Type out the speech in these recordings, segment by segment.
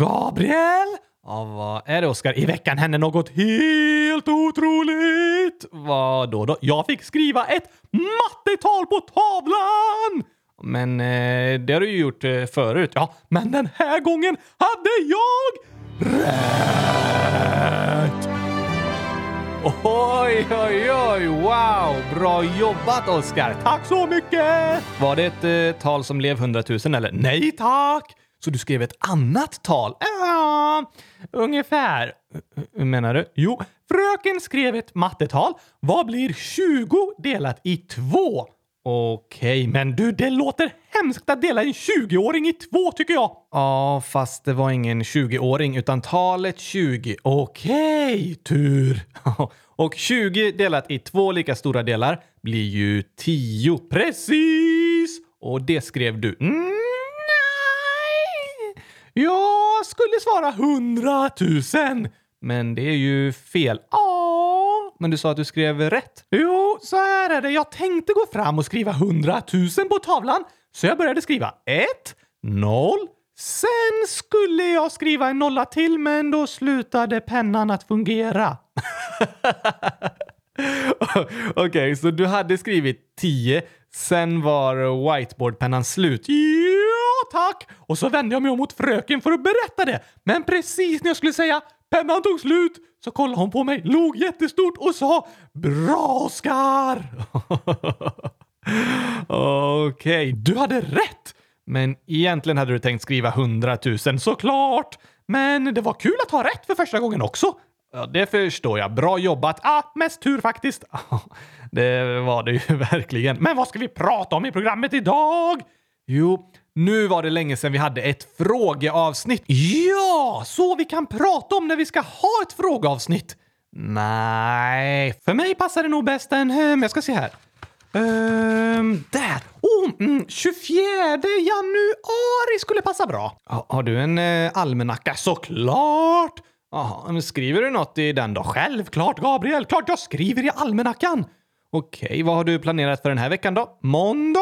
Gabriel! Ja, vad är det Oskar? I veckan hände något helt otroligt! Vad då då? Jag fick skriva ett mattetal på tavlan! Men eh, det har du ju gjort eh, förut. Ja, men den här gången hade jag rätt! Oj, oj, oj! Wow! Bra jobbat Oskar! Tack så mycket! Var det ett eh, tal som blev 100 000 eller? Nej tack! Så du skrev ett annat tal? Ja, ungefär. Hur menar du? Jo, fröken skrev ett mattetal. Vad blir 20 delat i två? Okej, men du, det låter hemskt att dela en 20-åring i två tycker jag. Ja, fast det var ingen 20-åring utan talet 20. Okej, tur. Och 20 delat i två lika stora delar blir ju 10. Precis! Och det skrev du. Mm! Jag skulle svara hundratusen, Men det är ju fel. Ja, men du sa att du skrev rätt. Jo, så här är det. Jag tänkte gå fram och skriva hundratusen på tavlan, så jag började skriva 1, 0, Sen skulle jag skriva en nolla till, men då slutade pennan att fungera. Okej, okay, så du hade skrivit 10, sen var whiteboardpennan slut. Ja, tack! Och så vände jag mig om mot fröken för att berätta det. Men precis när jag skulle säga pennan tog slut så kollade hon på mig, log jättestort och sa Bra Oskar! Okej, okay, du hade rätt! Men egentligen hade du tänkt skriva hundratusen såklart. Men det var kul att ha rätt för första gången också. Ja, det förstår jag. Bra jobbat. Ah, mest tur faktiskt. det var det ju verkligen. Men vad ska vi prata om i programmet idag? Jo, nu var det länge sedan vi hade ett frågeavsnitt. Ja, så vi kan prata om när vi ska ha ett frågeavsnitt. Nej, för mig passar det nog bäst en... Ehm, jag ska se här. Um, där! Oh, mm, 24 januari skulle passa bra. Ha, har du en eh, almanacka? Såklart! Jaha, men skriver du något i den då? Självklart, Gabriel! Klart jag skriver i almanackan! Okej, vad har du planerat för den här veckan då? Måndag,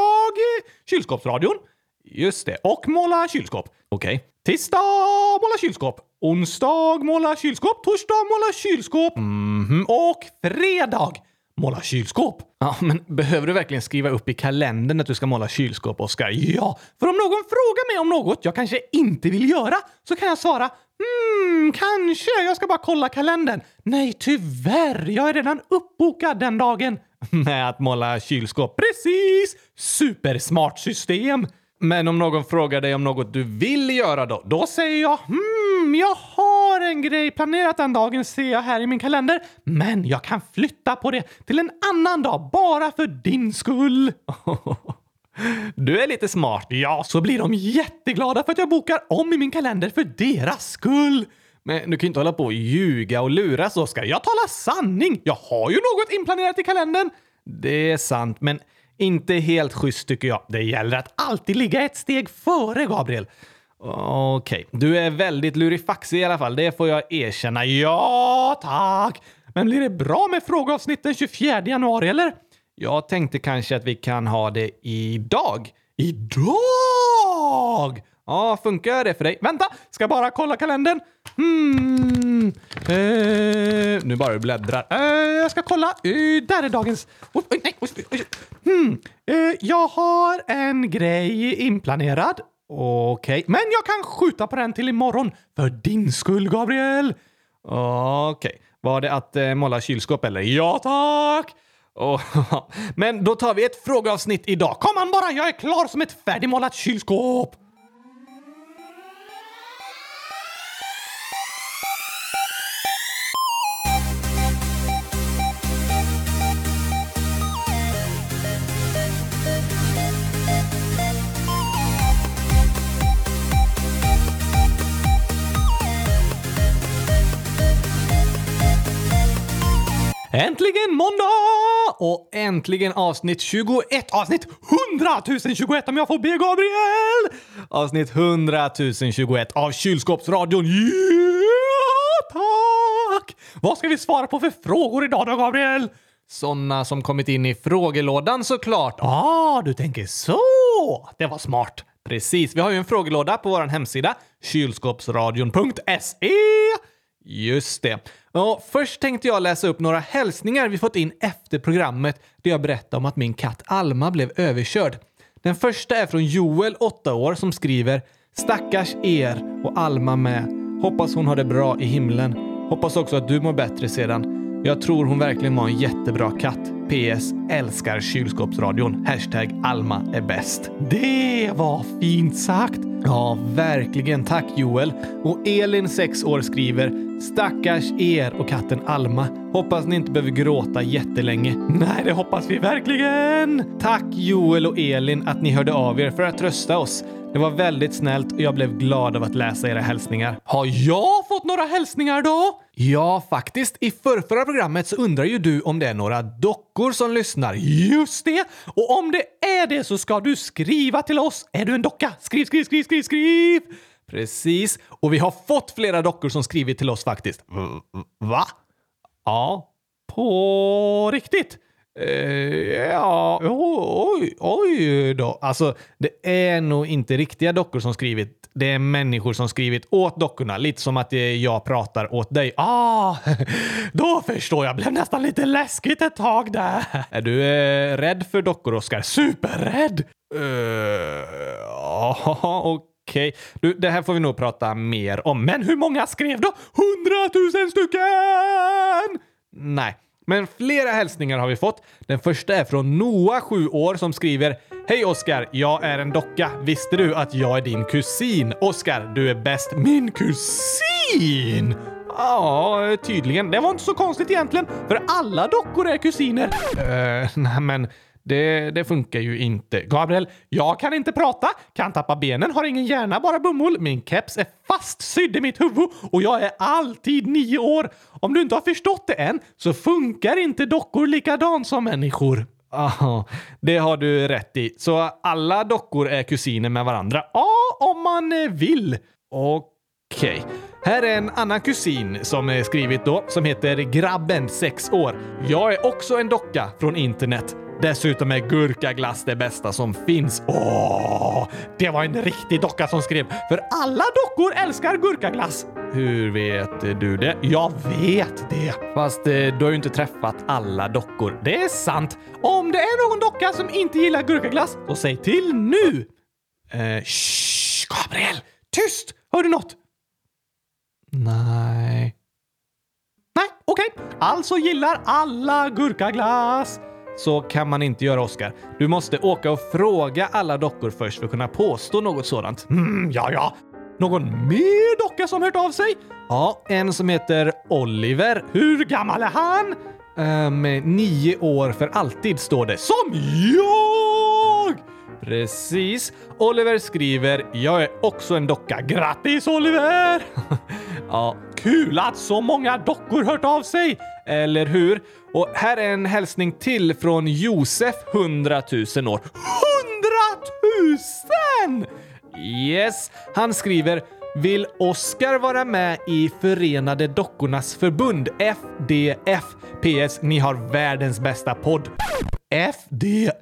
kylskåpsradion. Just det, och måla kylskåp. Okej. Tisdag, måla kylskåp. Onsdag, måla kylskåp. Torsdag, måla kylskåp. Mm -hmm. Och fredag, Måla kylskåp? Ja, men behöver du verkligen skriva upp i kalendern att du ska måla kylskåp, Oskar? Ja, för om någon frågar mig om något jag kanske inte vill göra så kan jag svara Hmm, kanske. Jag ska bara kolla kalendern. Nej, tyvärr. Jag är redan uppbokad den dagen. Med att måla kylskåp. Precis! Supersmart system. Men om någon frågar dig om något du vill göra då? Då säger jag hmm, jag har en grej planerat den dagen ser jag här i min kalender. Men jag kan flytta på det till en annan dag bara för din skull. Du är lite smart. Ja, så blir de jätteglada för att jag bokar om i min kalender för deras skull. Men du kan ju inte hålla på och ljuga och luras, Oskar. Jag talar sanning! Jag har ju något inplanerat i kalendern. Det är sant, men inte helt schysst tycker jag. Det gäller att alltid ligga ett steg före, Gabriel. Okej, okay. du är väldigt lurifaxig i alla fall. Det får jag erkänna. Ja, tack! Men blir det bra med frågeavsnitt den 24 januari, eller? Jag tänkte kanske att vi kan ha det idag. Idag! Ja, funkar det för dig? Vänta, ska bara kolla kalendern. Hmm. Eh, nu bara du bläddrar. Eh, jag ska kolla. Eh, där är dagens... Oj, nej, oj, oj. Hmm. Eh, jag har en grej inplanerad. Okej, okay. men jag kan skjuta på den till imorgon. För din skull, Gabriel. Okej. Okay. Var det att eh, måla kylskåp eller? Ja, tack! Oh, men då tar vi ett frågeavsnitt idag. Kom an bara, jag är klar som ett färdigmålat kylskåp! Äntligen måndag! Och äntligen avsnitt 21. Avsnitt 100 021 om jag får be Gabriel! Avsnitt 100 021 av Kylskåpsradion. Ja, tack! Vad ska vi svara på för frågor idag då, Gabriel? Såna som kommit in i frågelådan såklart. Ah, du tänker så! Det var smart. Precis, vi har ju en frågelåda på vår hemsida, kylskåpsradion.se. Just det. Och först tänkte jag läsa upp några hälsningar vi fått in efter programmet där jag berättade om att min katt Alma blev överkörd. Den första är från Joel, 8 år, som skriver “Stackars er och Alma med. Hoppas hon har det bra i himlen. Hoppas också att du mår bättre sedan. Jag tror hon verkligen var en jättebra katt. PS. Älskar kylskåpsradion. Hashtag Alma är bäst. Det var fint sagt! Ja, verkligen. Tack Joel. Och Elin, 6 år, skriver “Stackars er och katten Alma. Hoppas ni inte behöver gråta jättelänge.” Nej, det hoppas vi verkligen! Tack Joel och Elin att ni hörde av er för att trösta oss. Det var väldigt snällt och jag blev glad av att läsa era hälsningar. Har jag fått några hälsningar då? Ja, faktiskt. I förrförra programmet så undrar ju du om det är några dockor som lyssnar. Just det! Och om det är det så ska du skriva till oss. Är du en docka? Skriv, skriv, skriv, skriv, skriv! Precis. Och vi har fått flera dockor som skrivit till oss faktiskt. Va? Ja, på riktigt? Uh, ja, oj, oj då. Alltså, det är nog inte riktiga dockor som skrivit. Det är människor som skrivit åt dockorna. Lite som att jag pratar åt dig. Ah, då förstår jag. Blev nästan lite läskigt ett tag där. Är du eh, rädd för dockor, Oskar? Superrädd! Uh, ja, okej. Okay. Du, det här får vi nog prata mer om. Men hur många skrev då? Hundratusen stycken! Nej, men flera hälsningar har vi fått. Den första är från Noah, 7 år, som skriver Hej Oskar, jag är en docka. Visste du att jag är din kusin? Oskar, du är bäst. Min kusin? Ja, tydligen. Det var inte så konstigt egentligen, för alla dockor är kusiner. Uh, nej, men det, det, funkar ju inte. Gabriel, jag kan inte prata, kan tappa benen, har ingen hjärna, bara bomull. Min keps är fastsydd i mitt huvud och jag är alltid nio år. Om du inte har förstått det än så funkar inte dockor likadant som människor. Aha, det har du rätt i. Så alla dockor är kusiner med varandra? Ja, om man vill. Okej. Okay. Här är en annan kusin som skrivit då, som heter Grabben, 6 år. Jag är också en docka från internet. Dessutom är gurkaglass det bästa som finns. Åh, det var en riktig docka som skrev. För alla dockor älskar gurkaglass. Hur vet du det? Jag vet det. Fast eh, du har ju inte träffat alla dockor. Det är sant. Om det är någon docka som inte gillar gurkaglass, så säg till nu. Eh, shh, Gabriel! Tyst! Hör du något? Nej. Nej, okej. Okay. Alltså gillar alla gurkaglass. Så kan man inte göra, Oscar. Du måste åka och fråga alla dockor först för att kunna påstå något sådant. Mm, ja, ja. Någon mer docka som hört av sig? Ja, en som heter Oliver. Hur gammal är han? Um, nio år för alltid står det. Som jag! Precis. Oliver skriver “Jag är också en docka. Grattis Oliver!” Ja, kul att så många dockor hört av sig! Eller hur? Och här är en hälsning till från Josef, 100 000 år. 100 000! Yes, han skriver vill Oskar vara med i Förenade Dockornas Förbund, FDF? PS. Ni har världens bästa podd. FDF?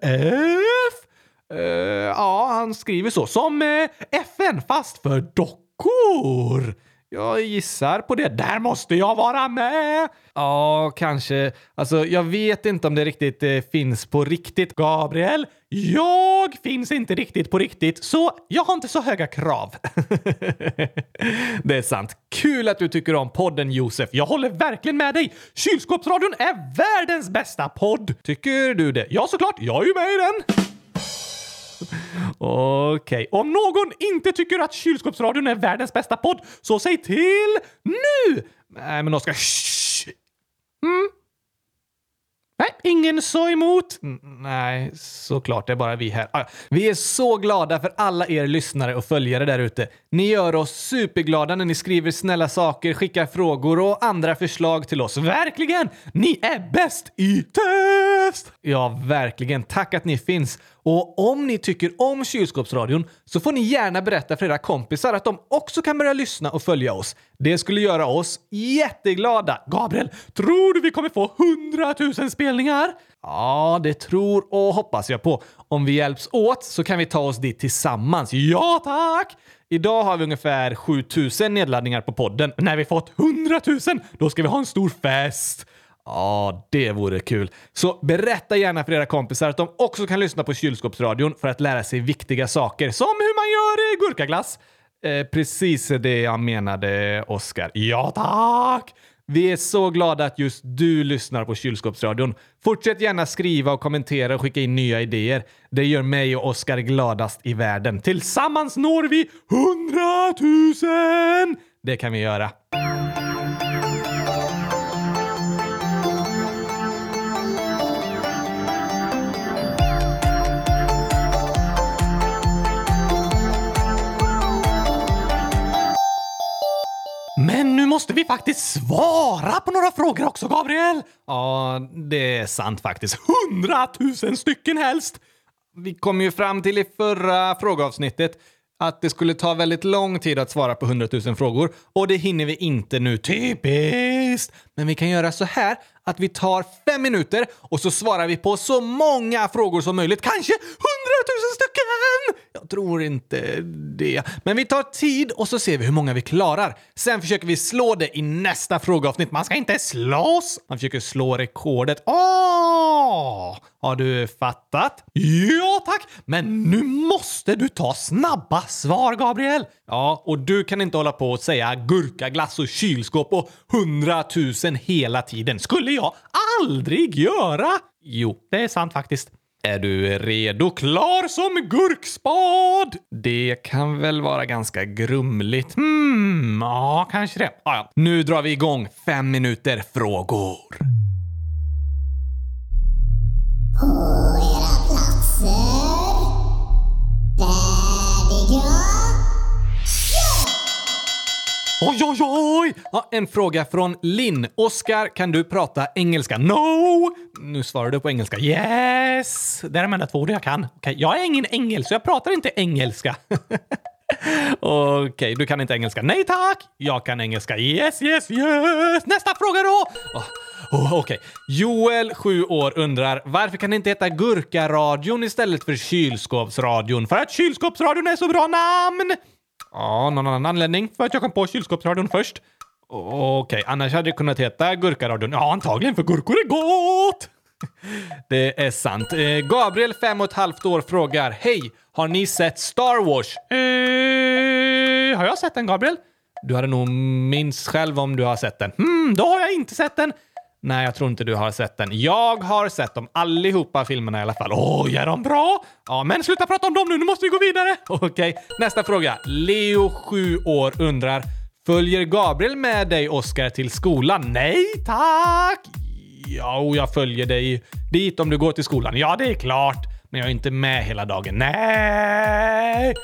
Uh, ja, han skriver så. Som eh, uh, FN, fast för dockor. Jag gissar på det. Där måste jag vara med! Ja, kanske. Alltså, jag vet inte om det riktigt eh, finns på riktigt, Gabriel. Jag finns inte riktigt på riktigt, så jag har inte så höga krav. det är sant. Kul att du tycker om podden, Josef. Jag håller verkligen med dig. Kylskåpsradion är världens bästa podd. Tycker du det? Ja, såklart. Jag är ju med i den. Okej, okay. om någon inte tycker att kylskåpsradion är världens bästa podd, så säg till nu! Nej, men Oskar, shh! Mm. Nej, ingen sa emot. Mm, nej, såklart. Det är bara vi här. Ah, vi är så glada för alla er lyssnare och följare där ute. Ni gör oss superglada när ni skriver snälla saker, skickar frågor och andra förslag till oss. Verkligen! Ni är bäst i test! Ja, verkligen. Tack att ni finns. Och om ni tycker om kylskåpsradion så får ni gärna berätta för era kompisar att de också kan börja lyssna och följa oss. Det skulle göra oss jätteglada. Gabriel, tror du vi kommer få 100 000 spelningar? Ja, det tror och hoppas jag på. Om vi hjälps åt så kan vi ta oss dit tillsammans. Ja, tack! Idag har vi ungefär 7000 nedladdningar på podden. När vi fått 100 000, då ska vi ha en stor fest. Ja, det vore kul. Så berätta gärna för era kompisar att de också kan lyssna på kylskåpsradion för att lära sig viktiga saker, som hur man gör gurkaglass. Eh, precis det jag menade, Oskar. Ja, tack! Vi är så glada att just du lyssnar på kylskåpsradion. Fortsätt gärna skriva och kommentera och skicka in nya idéer. Det gör mig och Oskar gladast i världen. Tillsammans når vi 100 000! Det kan vi göra. Men nu måste vi faktiskt svara på några frågor också, Gabriel! Ja, det är sant faktiskt. Hundratusen stycken helst! Vi kom ju fram till i förra frågeavsnittet att det skulle ta väldigt lång tid att svara på 100 000 frågor och det hinner vi inte nu. Typiskt! Men vi kan göra så här att vi tar fem minuter och så svarar vi på så många frågor som möjligt. Kanske 100 000 stycken! Jag tror inte det. Men vi tar tid och så ser vi hur många vi klarar. Sen försöker vi slå det i nästa frågeavsnitt. Man ska inte slåss! Man försöker slå rekordet. Åh! Har du fattat? Ja, tack! Men nu måste du ta snabba svar, Gabriel! Ja, och du kan inte hålla på och säga gurkaglass och kylskåp och hundratusen hela tiden. Skulle jag aldrig göra! Jo, det är sant faktiskt. Är du redo? Klar som gurkspad! Det kan väl vara ganska grumligt. Hmm, ja, kanske det. Ah, ja. Nu drar vi igång fem minuter frågor. På era platser. Oj, oj, oj! Ja, en fråga från Linn. Oskar, kan du prata engelska? No! Nu svarar du på engelska. Yes! Det är de enda två ord jag kan. Okay. Jag är ingen engelsk så jag pratar inte engelska. Okej, okay, du kan inte engelska. Nej tack! Jag kan engelska. Yes, yes, yes! Nästa fråga då! Oh. Oh, Okej. Okay. Joel, 7 år, undrar varför kan det inte heta Gurkaradion istället för Kylskåpsradion? För att Kylskåpsradion är så bra namn! Ja, någon annan anledning för att jag kom på kylskåpsradion först. Okej, okay, annars hade det kunnat heta Gurkaradion. Ja, antagligen för gurkor är gott! Det är sant. Eh, Gabriel, fem och ett halvt år, frågar Hej! Har ni sett Star Wars? Eh, har jag sett den, Gabriel? Du hade nog minst själv om du har sett den. Hmm, då har jag inte sett den. Nej, jag tror inte du har sett den. Jag har sett dem allihopa filmerna i alla fall. Åh, är de bra? Ja, men sluta prata om dem nu, nu måste vi gå vidare! Okej, nästa fråga. Leo, 7 år, undrar Följer Gabriel med dig, Oskar, till skolan? Nej, tack! Ja, jag följer dig dit om du går till skolan. Ja, det är klart. Men jag är inte med hela dagen. Nej!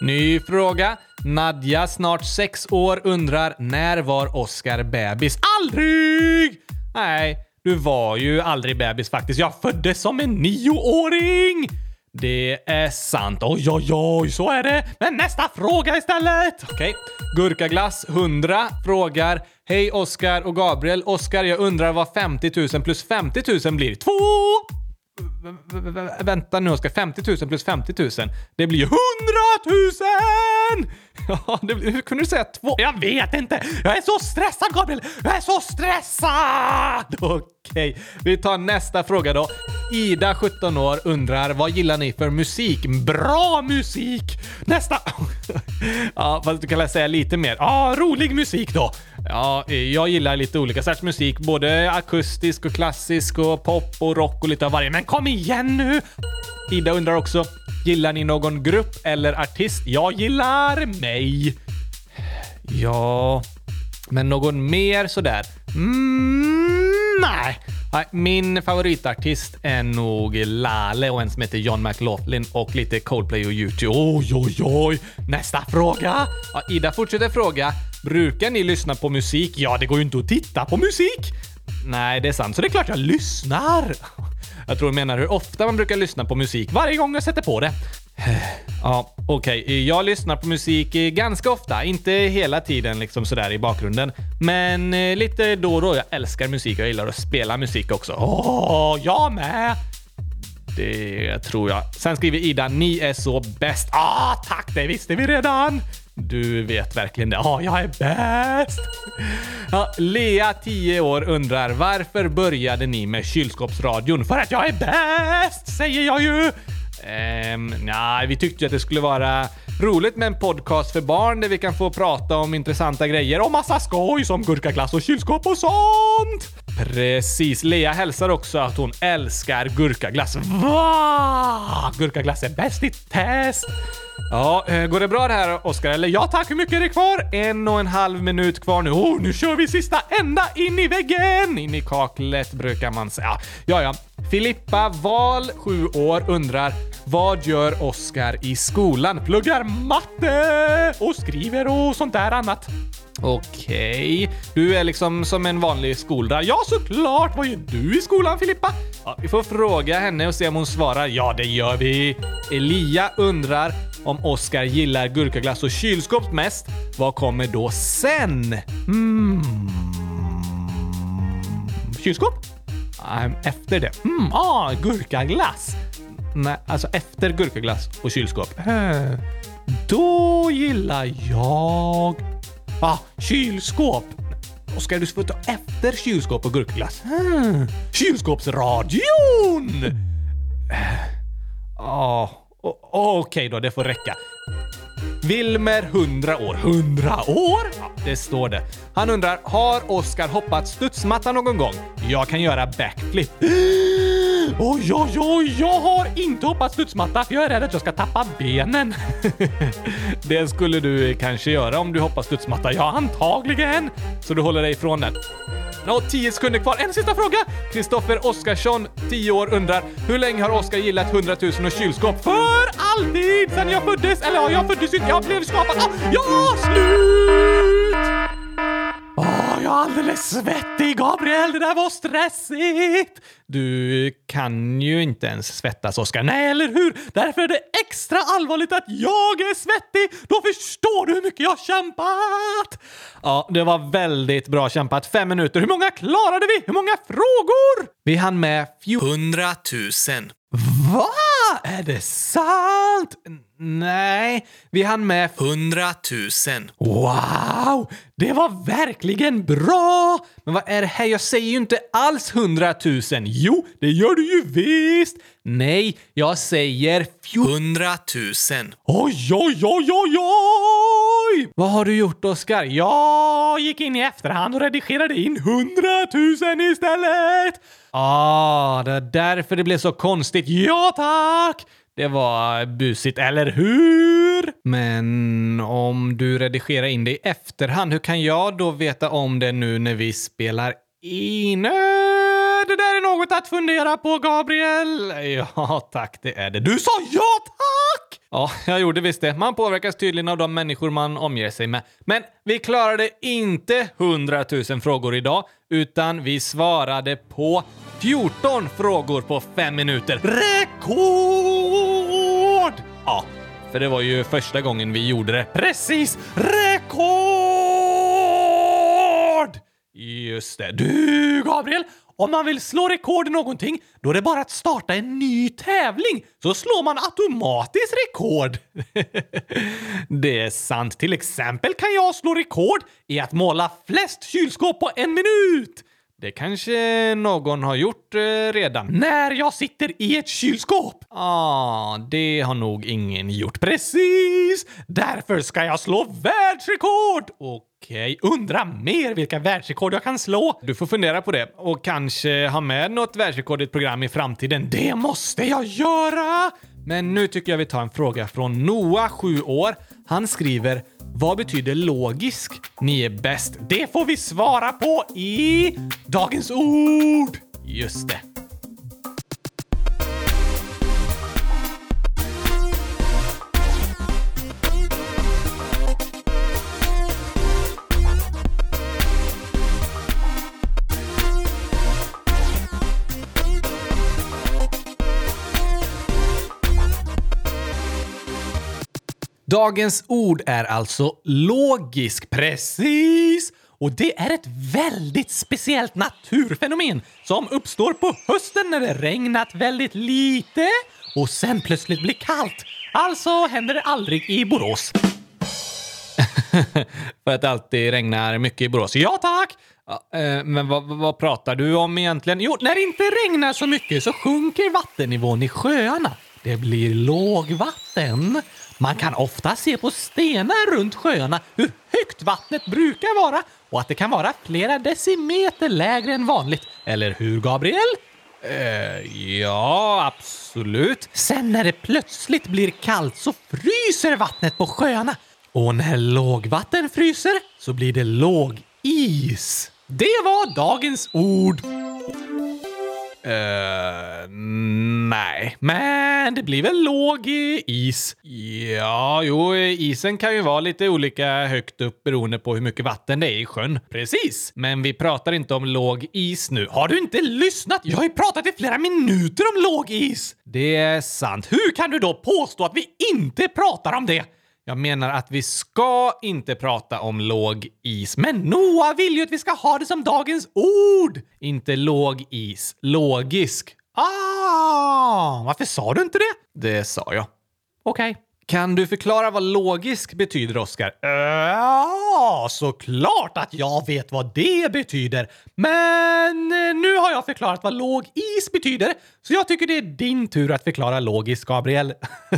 Ny fråga. Nadja, snart sex år, undrar när var Oskar bebis? Aldrig! Nej, du var ju aldrig bebis faktiskt. Jag föddes som en nioåring! Det är sant. Oj, oj, oj, så är det. Men nästa fråga istället! Okej. Okay. Gurkaglass 100 frågar Hej Oskar och Gabriel. Oskar, jag undrar vad 50 000 plus 50 000 blir? Två! vänta nu Oskar, 50 000 plus 50 000. Det blir ju 100 000! Ja, det, hur kunde du säga två? Jag vet inte! Jag är så stressad Gabriel! Jag är så stressad! Okej, vi tar nästa fråga då. Ida, 17 år, undrar vad gillar ni för musik? Bra musik! Nästa! ja, fast du kan säga lite mer. Ja, rolig musik då. Ja, jag gillar lite olika sorts musik. Både akustisk och klassisk och pop och rock och lite av varje. Men kom igen nu! Ida undrar också, gillar ni någon grupp eller artist? Jag gillar mig. Ja, men någon mer sådär? Mm, nej. Min favoritartist är nog Lale och en som heter John McLaughlin och lite Coldplay och YouTube. Oj, oj, oj! Nästa fråga! Ja, Ida fortsätter fråga. Brukar ni lyssna på musik? Ja, det går ju inte att titta på musik! Nej, det är sant, så det är klart jag lyssnar. Jag tror hon menar hur ofta man brukar lyssna på musik varje gång jag sätter på det. Ja, okej. Jag lyssnar på musik ganska ofta. Inte hela tiden liksom sådär i bakgrunden. Men eh, lite då och då. Jag älskar musik och jag gillar att spela musik också. Åh, jag med! Det tror jag. Sen skriver Ida, ni är så bäst. Ah, tack! Det visste vi redan! Du vet verkligen det. Ja, jag är bäst! Ja, Lea, 10 år, undrar varför började ni med kylskåpsradion? För att jag är bäst, säger jag ju! Ehm, nej, vi tyckte ju att det skulle vara roligt med en podcast för barn där vi kan få prata om intressanta grejer och massa skoj som gurkaglass och kylskåp och sånt! Precis. Lea hälsar också att hon älskar gurkaglass. Va? Gurkaglass är bäst i test! Ja, eh, går det bra det här Oskar? Eller ja tack, hur mycket är det kvar? En och en halv minut kvar nu. Oh, nu kör vi sista ända in i väggen! In i kaklet brukar man säga. Ja, ja. Filippa Val, 7 år, undrar vad gör Oskar i skolan? Pluggar matte och skriver och sånt där annat. Okej, du är liksom som en vanlig skoldra. Ja, såklart! Vad gör du i skolan, Filippa? Ja, vi får fråga henne och se om hon svarar. Ja, det gör vi. Elia undrar om Oskar gillar gurkaglass och kylskåp mest. Vad kommer då sen? Mm. Kylskåp? Efter det. Mm, ah, gurkaglass. Nej, alltså efter gurkaglass och kylskåp. Eh, Då gillar jag... Ah, kylskåp. Oskar, du får ta efter kylskåp och gurkaglass. Hmm. Kylskåpsradion! Ja, o- okej då, det får räcka. Wilmer 100 år. 100 år? Ja, det står det. Han undrar, har Oskar hoppat studsmatta någon gång? Jag kan göra backflip. Oj, oj, oj, jag har inte hoppat studsmatta för jag är rädd att jag ska tappa benen. det skulle du kanske göra om du hoppar studsmatta. Ja, antagligen. Så du håller dig ifrån den. Nå, 10 sekunder kvar. En sista fråga! Kristoffer Oskarsson, 10 år, undrar hur länge har Oskar gillat 100 000 och kylskåp? För alltid! Sen jag föddes! Eller ja, jag föddes inte, jag blev skapad. Ah, ja, slut! Jag är alldeles svettig, Gabriel. Det där var stressigt. Du kan ju inte ens svettas, Oskar. Nej, eller hur? Därför är det extra allvarligt att jag är svettig. Då förstår du hur mycket jag har kämpat. Ja, det var väldigt bra kämpat. Fem minuter. Hur många klarade vi? Hur många frågor? Vi hann med 100 000. Va? Är det sant? Nej, vi hann med 100 000. Wow! Det var verkligen bra! Men vad är det här? Jag säger ju inte alls 100 000. Jo, det gör du ju visst! Nej, jag säger 100 000. Oj, oj, oj, oj, oj! Vad har du gjort, Oskar? Jag gick in i efterhand och redigerade in 100 000 istället! Ah, det är därför det blev så konstigt. Ja, tack! Det var busigt, eller hur? Men om du redigerar in det i efterhand, hur kan jag då veta om det nu när vi spelar in? Äh, det där är något att fundera på, Gabriel. Ja, tack, det är det. Du sa ja, tack! Ja, jag gjorde visst det. Man påverkas tydligen av de människor man omger sig med. Men vi klarade inte 100 000 frågor idag, utan vi svarade på 14 frågor på 5 minuter. Rekord! Ja, för det var ju första gången vi gjorde det. Precis! Rekord! Just det. Du, Gabriel! Om man vill slå rekord i någonting, då är det bara att starta en ny tävling, så slår man automatiskt rekord. det är sant. Till exempel kan jag slå rekord i att måla flest kylskåp på en minut. Det kanske någon har gjort eh, redan. När jag sitter i ett kylskåp! Ah, det har nog ingen gjort. Precis! Därför ska jag slå världsrekord! Okej, undra mer vilka världsrekord jag kan slå. Du får fundera på det och kanske ha med något världsrekord i ett program i framtiden. Det måste jag göra! Men nu tycker jag vi tar en fråga från Noah, 7 år. Han skriver vad betyder logisk? Ni är bäst. Det får vi svara på i Dagens ord! Just det. Dagens ord är alltså logisk. Precis! Och det är ett väldigt speciellt naturfenomen som uppstår på hösten när det regnat väldigt lite och sen plötsligt blir kallt. Alltså händer det aldrig i Borås. För att det alltid regnar mycket i Borås. Ja, tack! Ja, eh, men vad, vad pratar du om egentligen? Jo, när det inte regnar så mycket så sjunker vattennivån i sjöarna. Det blir lågvatten. Man kan ofta se på stenar runt sjöarna hur högt vattnet brukar vara och att det kan vara flera decimeter lägre än vanligt. Eller hur, Gabriel? Eh, ja, absolut. Sen när det plötsligt blir kallt så fryser vattnet på sjöarna. Och när lågvatten fryser så blir det låg is. Det var dagens ord. Uh, nej, men det blir väl låg is. Ja, jo, isen kan ju vara lite olika högt upp beroende på hur mycket vatten det är i sjön. Precis, men vi pratar inte om låg is nu. Har du inte lyssnat? Jag har ju pratat i flera minuter om låg is. Det är sant. Hur kan du då påstå att vi inte pratar om det? Jag menar att vi ska inte prata om låg is, men Noah vill ju att vi ska ha det som dagens ord! Inte låg is, logisk. Ah, varför sa du inte det? Det sa jag. Okej. Okay. Kan du förklara vad logisk betyder, Oskar? Ja, såklart att jag vet vad det betyder. Men eh, nu har jag förklarat vad låg is betyder, så jag tycker det är din tur att förklara logisk, Gabriel.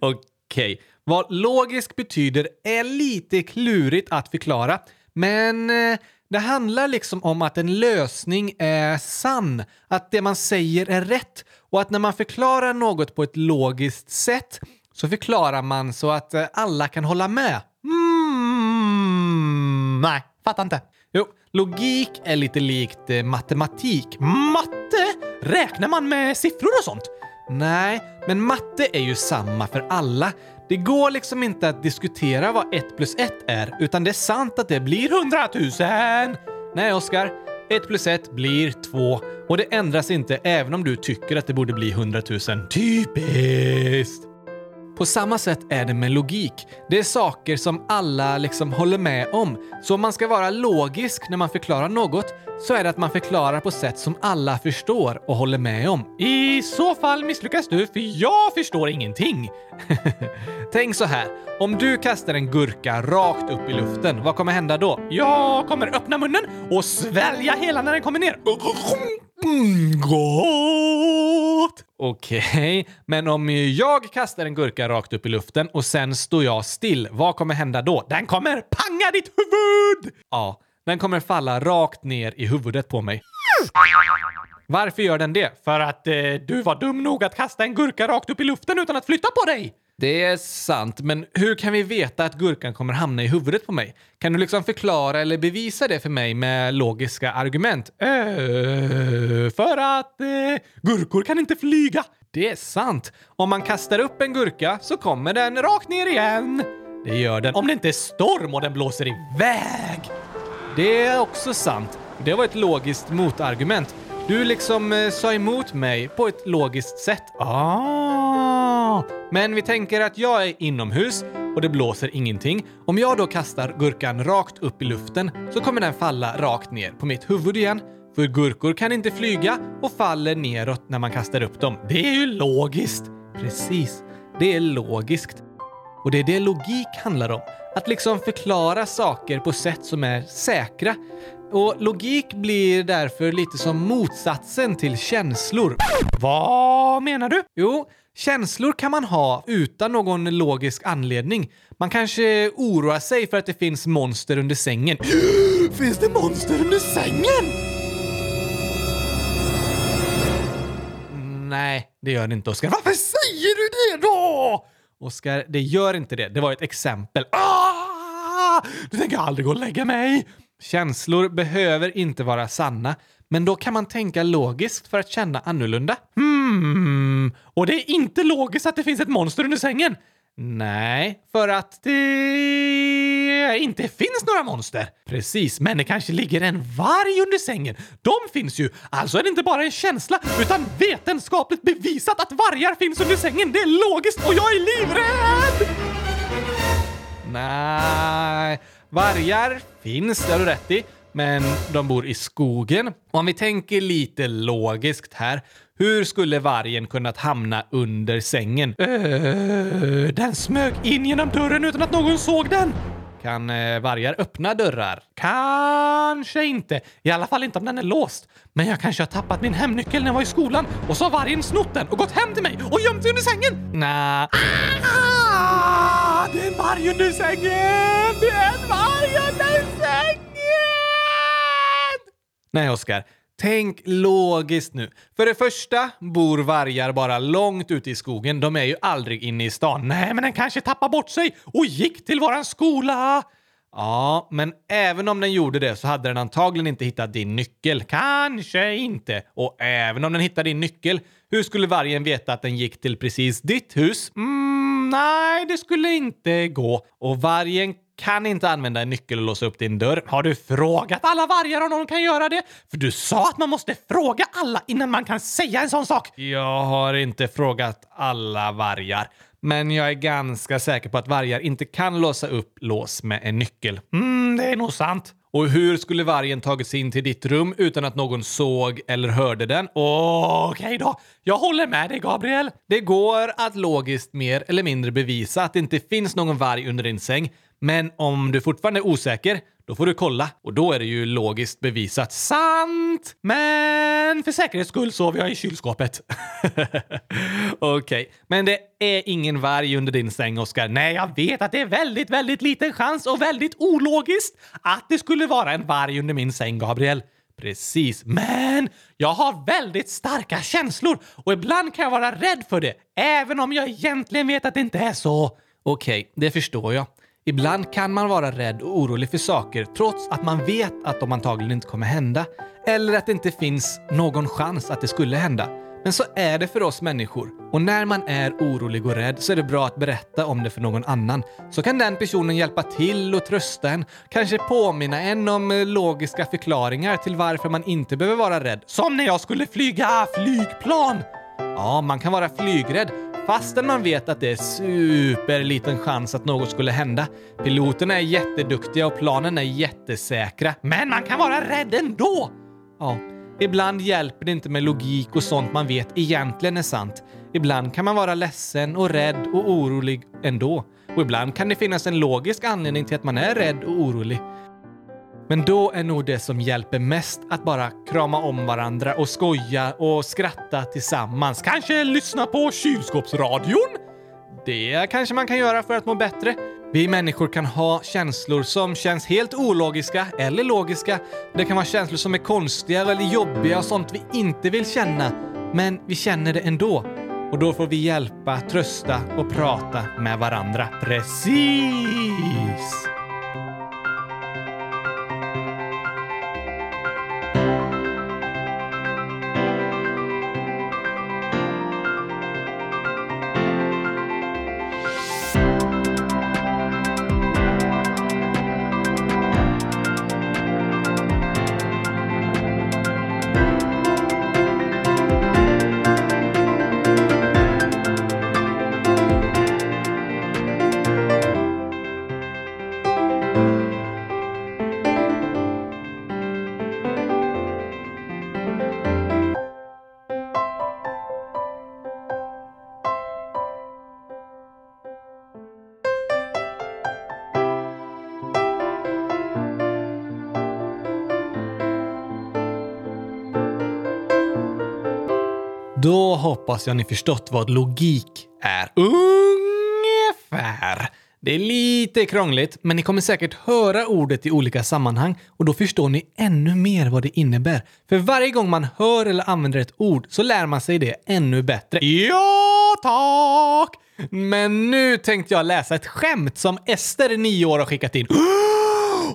Okej. Okay. Vad logisk betyder är lite klurigt att förklara, men eh, det handlar liksom om att en lösning är sann, att det man säger är rätt och att när man förklarar något på ett logiskt sätt så förklarar man så att eh, alla kan hålla med. Mm, nej, fattar inte. Jo, logik är lite likt eh, matematik. Matte? Räknar man med siffror och sånt? Nej, men matte är ju samma för alla. Det går liksom inte att diskutera vad 1 plus 1 är, utan det är sant att det blir 100 000! Nej, Oskar. 1 plus 1 blir 2 och det ändras inte även om du tycker att det borde bli 100 000. Typiskt! På samma sätt är det med logik. Det är saker som alla liksom håller med om. Så om man ska vara logisk när man förklarar något så är det att man förklarar på sätt som alla förstår och håller med om. I så fall misslyckas du, för jag förstår ingenting. Tänk så här. Om du kastar en gurka rakt upp i luften, vad kommer hända då? Jag kommer öppna munnen och svälja hela när den kommer ner. Mm, gott! Okej, okay. men om jag kastar en gurka rakt upp i luften och sen står jag still, vad kommer hända då? Den kommer panga ditt huvud! Ja, den kommer falla rakt ner i huvudet på mig. Varför gör den det? För att eh, du var dum nog att kasta en gurka rakt upp i luften utan att flytta på dig! Det är sant, men hur kan vi veta att gurkan kommer hamna i huvudet på mig? Kan du liksom förklara eller bevisa det för mig med logiska argument? Äh, för att eh, gurkor kan inte flyga. Det är sant. Om man kastar upp en gurka så kommer den rakt ner igen. Det gör den om det inte är storm och den blåser iväg. Det är också sant. Det var ett logiskt motargument. Du liksom eh, sa emot mig på ett logiskt sätt. Ah! Men vi tänker att jag är inomhus och det blåser ingenting. Om jag då kastar gurkan rakt upp i luften så kommer den falla rakt ner på mitt huvud igen. För gurkor kan inte flyga och faller neråt när man kastar upp dem. Det är ju logiskt! Precis, det är logiskt. Och det är det logik handlar om. Att liksom förklara saker på sätt som är säkra. Och logik blir därför lite som motsatsen till känslor. Vad menar du? Jo, känslor kan man ha utan någon logisk anledning. Man kanske oroar sig för att det finns monster under sängen. finns det monster under sängen? Nej, det gör det inte, Oskar. Varför säger du det då? Oskar, det gör inte det. Det var ett exempel. Ah! Du tänker aldrig gå och lägga mig. Känslor behöver inte vara sanna, men då kan man tänka logiskt för att känna annorlunda. Hmm, och det är inte logiskt att det finns ett monster under sängen. Nej, för att det inte finns några monster. Precis, men det kanske ligger en varg under sängen. De finns ju, alltså är det inte bara en känsla utan vetenskapligt bevisat att vargar finns under sängen. Det är logiskt och jag är livrädd! Nej, vargar finns, det har du rätt i. Men de bor i skogen. Om vi tänker lite logiskt här. Hur skulle vargen kunnat hamna under sängen? Uh, den smög in genom dörren utan att någon såg den. Kan eh, vargar öppna dörrar? Kanske inte. I alla fall inte om den är låst. Men jag kanske har tappat min hemnyckel när jag var i skolan och så har vargen snott den och gått hem till mig och gömt sig under sängen. Nej. Ah, det är en varg under sängen! Det är en varg under sängen! Nej, Oskar. Tänk logiskt nu. För det första bor vargar bara långt ute i skogen. De är ju aldrig inne i stan. Nej, men den kanske tappade bort sig och gick till våran skola. Ja, men även om den gjorde det så hade den antagligen inte hittat din nyckel. Kanske inte. Och även om den hittade din nyckel, hur skulle vargen veta att den gick till precis ditt hus? Mm, nej, det skulle inte gå. Och vargen kan inte använda en nyckel och låsa upp din dörr. Har du frågat alla vargar om de kan göra det? För du sa att man måste fråga alla innan man kan säga en sån sak. Jag har inte frågat alla vargar. Men jag är ganska säker på att vargar inte kan låsa upp lås med en nyckel. Mm, det är nog sant. Och hur skulle vargen tagit sig in till ditt rum utan att någon såg eller hörde den? Okej okay då, jag håller med dig Gabriel. Det går att logiskt mer eller mindre bevisa att det inte finns någon varg under din säng, men om du fortfarande är osäker, då får du kolla och då är det ju logiskt bevisat. Sant! Men för säkerhets skull sover jag i kylskåpet. Okej, okay. men det är ingen varg under din säng, Oskar. Nej, jag vet att det är väldigt, väldigt liten chans och väldigt ologiskt att det skulle vara en varg under min säng, Gabriel. Precis, men jag har väldigt starka känslor och ibland kan jag vara rädd för det, även om jag egentligen vet att det inte är så. Okej, okay, det förstår jag. Ibland kan man vara rädd och orolig för saker trots att man vet att de antagligen inte kommer hända. Eller att det inte finns någon chans att det skulle hända. Men så är det för oss människor. Och när man är orolig och rädd så är det bra att berätta om det för någon annan. Så kan den personen hjälpa till och trösta en. Kanske påminna en om eh, logiska förklaringar till varför man inte behöver vara rädd. Som när jag skulle flyga flygplan! Ja, man kan vara flygrädd fastän man vet att det är superliten chans att något skulle hända. Piloterna är jätteduktiga och planen är jättesäkra. Men man kan vara rädd ändå! Ja, ibland hjälper det inte med logik och sånt man vet egentligen är sant. Ibland kan man vara ledsen och rädd och orolig ändå. Och ibland kan det finnas en logisk anledning till att man är rädd och orolig. Men då är nog det som hjälper mest att bara krama om varandra och skoja och skratta tillsammans. Kanske lyssna på kylskåpsradion? Det kanske man kan göra för att må bättre. Vi människor kan ha känslor som känns helt ologiska eller logiska. Det kan vara känslor som är konstiga eller jobbiga och sånt vi inte vill känna. Men vi känner det ändå. Och då får vi hjälpa, trösta och prata med varandra. Precis! Då hoppas jag ni förstått vad logik är. Ungefär. Det är lite krångligt, men ni kommer säkert höra ordet i olika sammanhang och då förstår ni ännu mer vad det innebär. För varje gång man hör eller använder ett ord så lär man sig det ännu bättre. Ja, tack! Men nu tänkte jag läsa ett skämt som Ester, 9 år, har skickat in.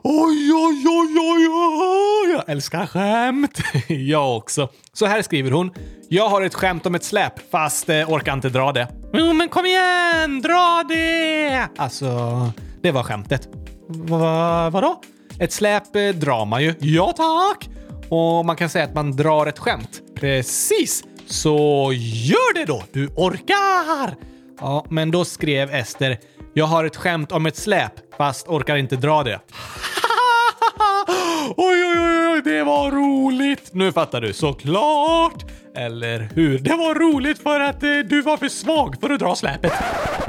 Oj, oj, oj, oj, oj! Jag älskar skämt! jag också. Så här skriver hon. Jag har ett skämt om ett släp, fast eh, orkar inte dra det. Jo, men kom igen! Dra det! Alltså, det var skämtet. Va, vadå? Ett släp eh, drar man ju. Ja, tack! Och man kan säga att man drar ett skämt. Precis! Så gör det då! Du orkar! Ja, men då skrev Ester “Jag har ett skämt om ett släp, fast orkar inte dra det. 哎呦呦呦呦。Oj, det var roligt! Nu fattar du, såklart! Eller hur? Det var roligt för att eh, du var för svag för att dra släpet.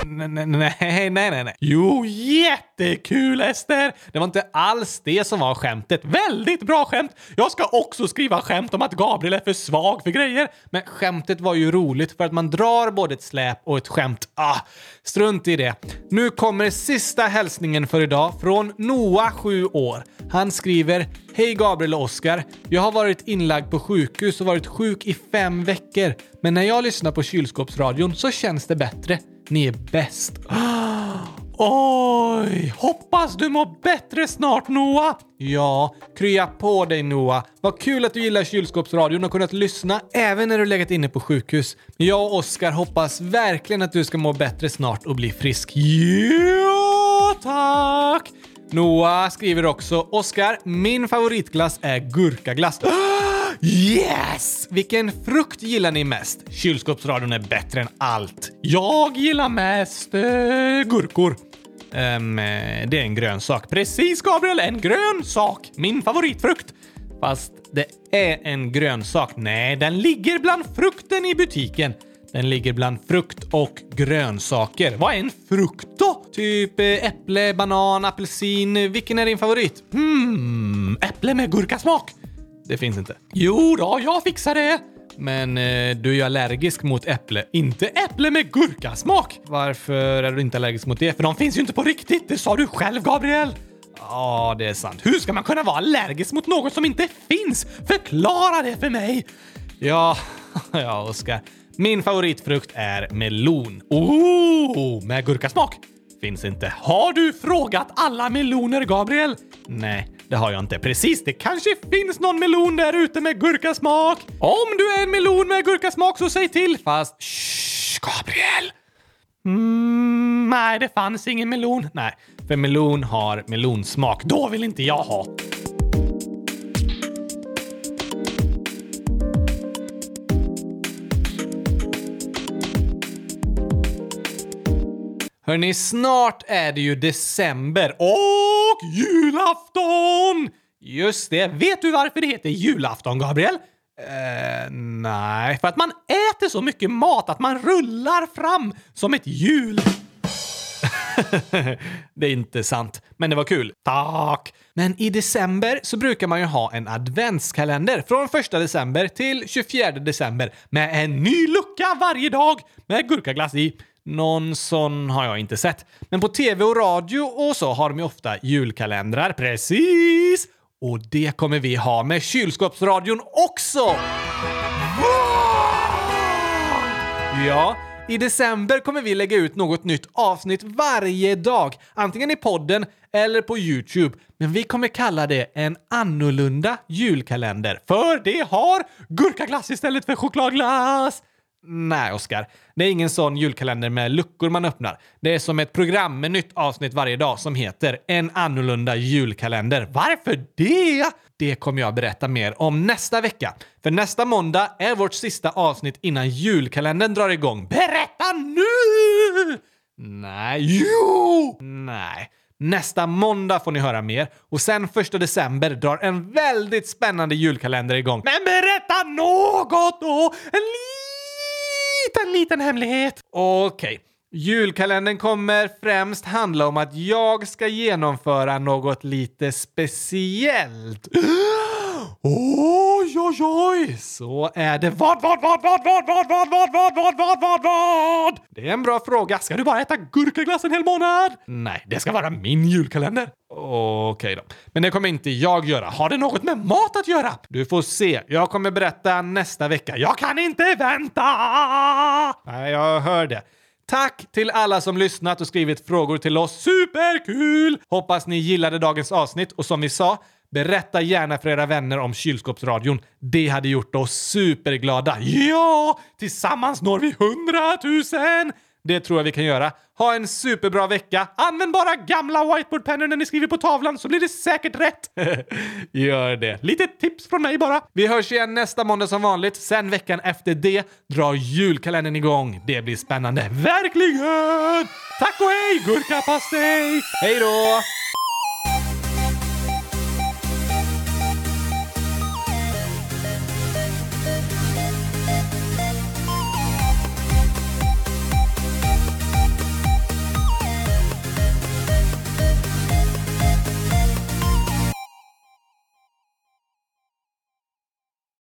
Nej, nej, nej, nej. Jo, jättekul Ester! Det var inte alls det som var skämtet. Väldigt bra skämt! Jag ska också skriva skämt om att Gabriel är för svag för grejer. Men skämtet var ju roligt för att man drar både ett släp och ett skämt. Ah, strunt i det. Nu kommer sista hälsningen för idag från Noah, 7 år. Han skriver Hej Gabriel och Oskar. Jag har varit inlagd på sjukhus och varit sjuk i fem veckor. Men när jag lyssnar på kylskåpsradion så känns det bättre. Ni är bäst. Oj! Hoppas du mår bättre snart Noah! Ja, krya på dig Noah. Vad kul att du gillar kylskåpsradion och kunnat lyssna även när du legat inne på sjukhus. Jag och Oskar hoppas verkligen att du ska må bättre snart och bli frisk. Ja, tack! Noah skriver också Oskar, min favoritglass är gurkaglass. Yes! Vilken frukt gillar ni mest? Kylskåpsradion är bättre än allt. Jag gillar mest eh, gurkor. Um, det är en grönsak. Precis Gabriel, en grönsak! Min favoritfrukt. Fast det är en grönsak. Nej, den ligger bland frukten i butiken. Den ligger bland frukt och grönsaker. Vad är en frukt då? Typ eh, äpple, banan, apelsin. Vilken är din favorit? Hmm, äpple med gurkasmak. Det finns inte. Jo då, jag fixar det! Men eh, du är ju allergisk mot äpple. Inte äpple med gurkasmak! Varför är du inte allergisk mot det? För de finns ju inte på riktigt! Det sa du själv, Gabriel! Ja, det är sant. Hur ska man kunna vara allergisk mot något som inte finns? Förklara det för mig! Ja, ja, Oskar. Min favoritfrukt är melon. Oh, med gurkasmak! Finns inte. Har du frågat alla meloner, Gabriel? Nej, det har jag inte. Precis, det kanske finns någon melon där ute med gurkasmak. Om du är en melon med gurkasmak så säg till. Fast shh, Gabriel! Mm, nej, det fanns ingen melon. Nej, för melon har melonsmak. Då vill inte jag ha. Hörni, snart är det ju december och julafton! Just det. Vet du varför det heter julafton, Gabriel? Eh, nej, för att man äter så mycket mat att man rullar fram som ett hjul. det är inte sant, men det var kul. Tack! Men i december så brukar man ju ha en adventskalender från 1 december till 24 december med en ny lucka varje dag med gurkaglass i. Någon sån har jag inte sett. Men på tv och radio och så har de ju ofta julkalendrar. Precis! Och det kommer vi ha med kylskåpsradion också! Ja, i december kommer vi lägga ut något nytt avsnitt varje dag, antingen i podden eller på Youtube. Men vi kommer kalla det en annorlunda julkalender, för det har gurkaglass istället för chokladglass! Nej, Oskar. Det är ingen sån julkalender med luckor man öppnar. Det är som ett program med nytt avsnitt varje dag som heter En annorlunda julkalender. Varför det? Det kommer jag berätta mer om nästa vecka. För nästa måndag är vårt sista avsnitt innan julkalendern drar igång. Berätta nu! Nej, jo! Nej. Nästa måndag får ni höra mer och sen första december drar en väldigt spännande julkalender igång. Men berätta något då! En liten, liten hemlighet. Okej. Okay. Julkalendern kommer främst handla om att jag ska genomföra något lite speciellt. Oj, oj, oj! Så är det. Vad, vad, vad, vad, vad, vad, vad, vad, vad, vad, vad, vad, vad? Det är en bra fråga. Ska du bara äta gurkaglass en hel månad? Nej, det ska vara min julkalender. Okej okay då. Men det kommer inte jag göra. Har det något med mat att göra? Du får se. Jag kommer berätta nästa vecka. Jag kan inte vänta! Nej, jag hör det. Tack till alla som lyssnat och skrivit frågor till oss. Superkul! Hoppas ni gillade dagens avsnitt och som vi sa, berätta gärna för era vänner om kylskåpsradion. Det hade gjort oss superglada. Ja! Tillsammans når vi hundratusen! Det tror jag vi kan göra. Ha en superbra vecka. Använd bara gamla whiteboardpennor när ni skriver på tavlan så blir det säkert rätt. Gör det. Lite tips från mig bara. Vi hörs igen nästa måndag som vanligt. Sen veckan efter det drar julkalendern igång. Det blir spännande. Verkligen! Tack och hej, gurkapastej! Hej då!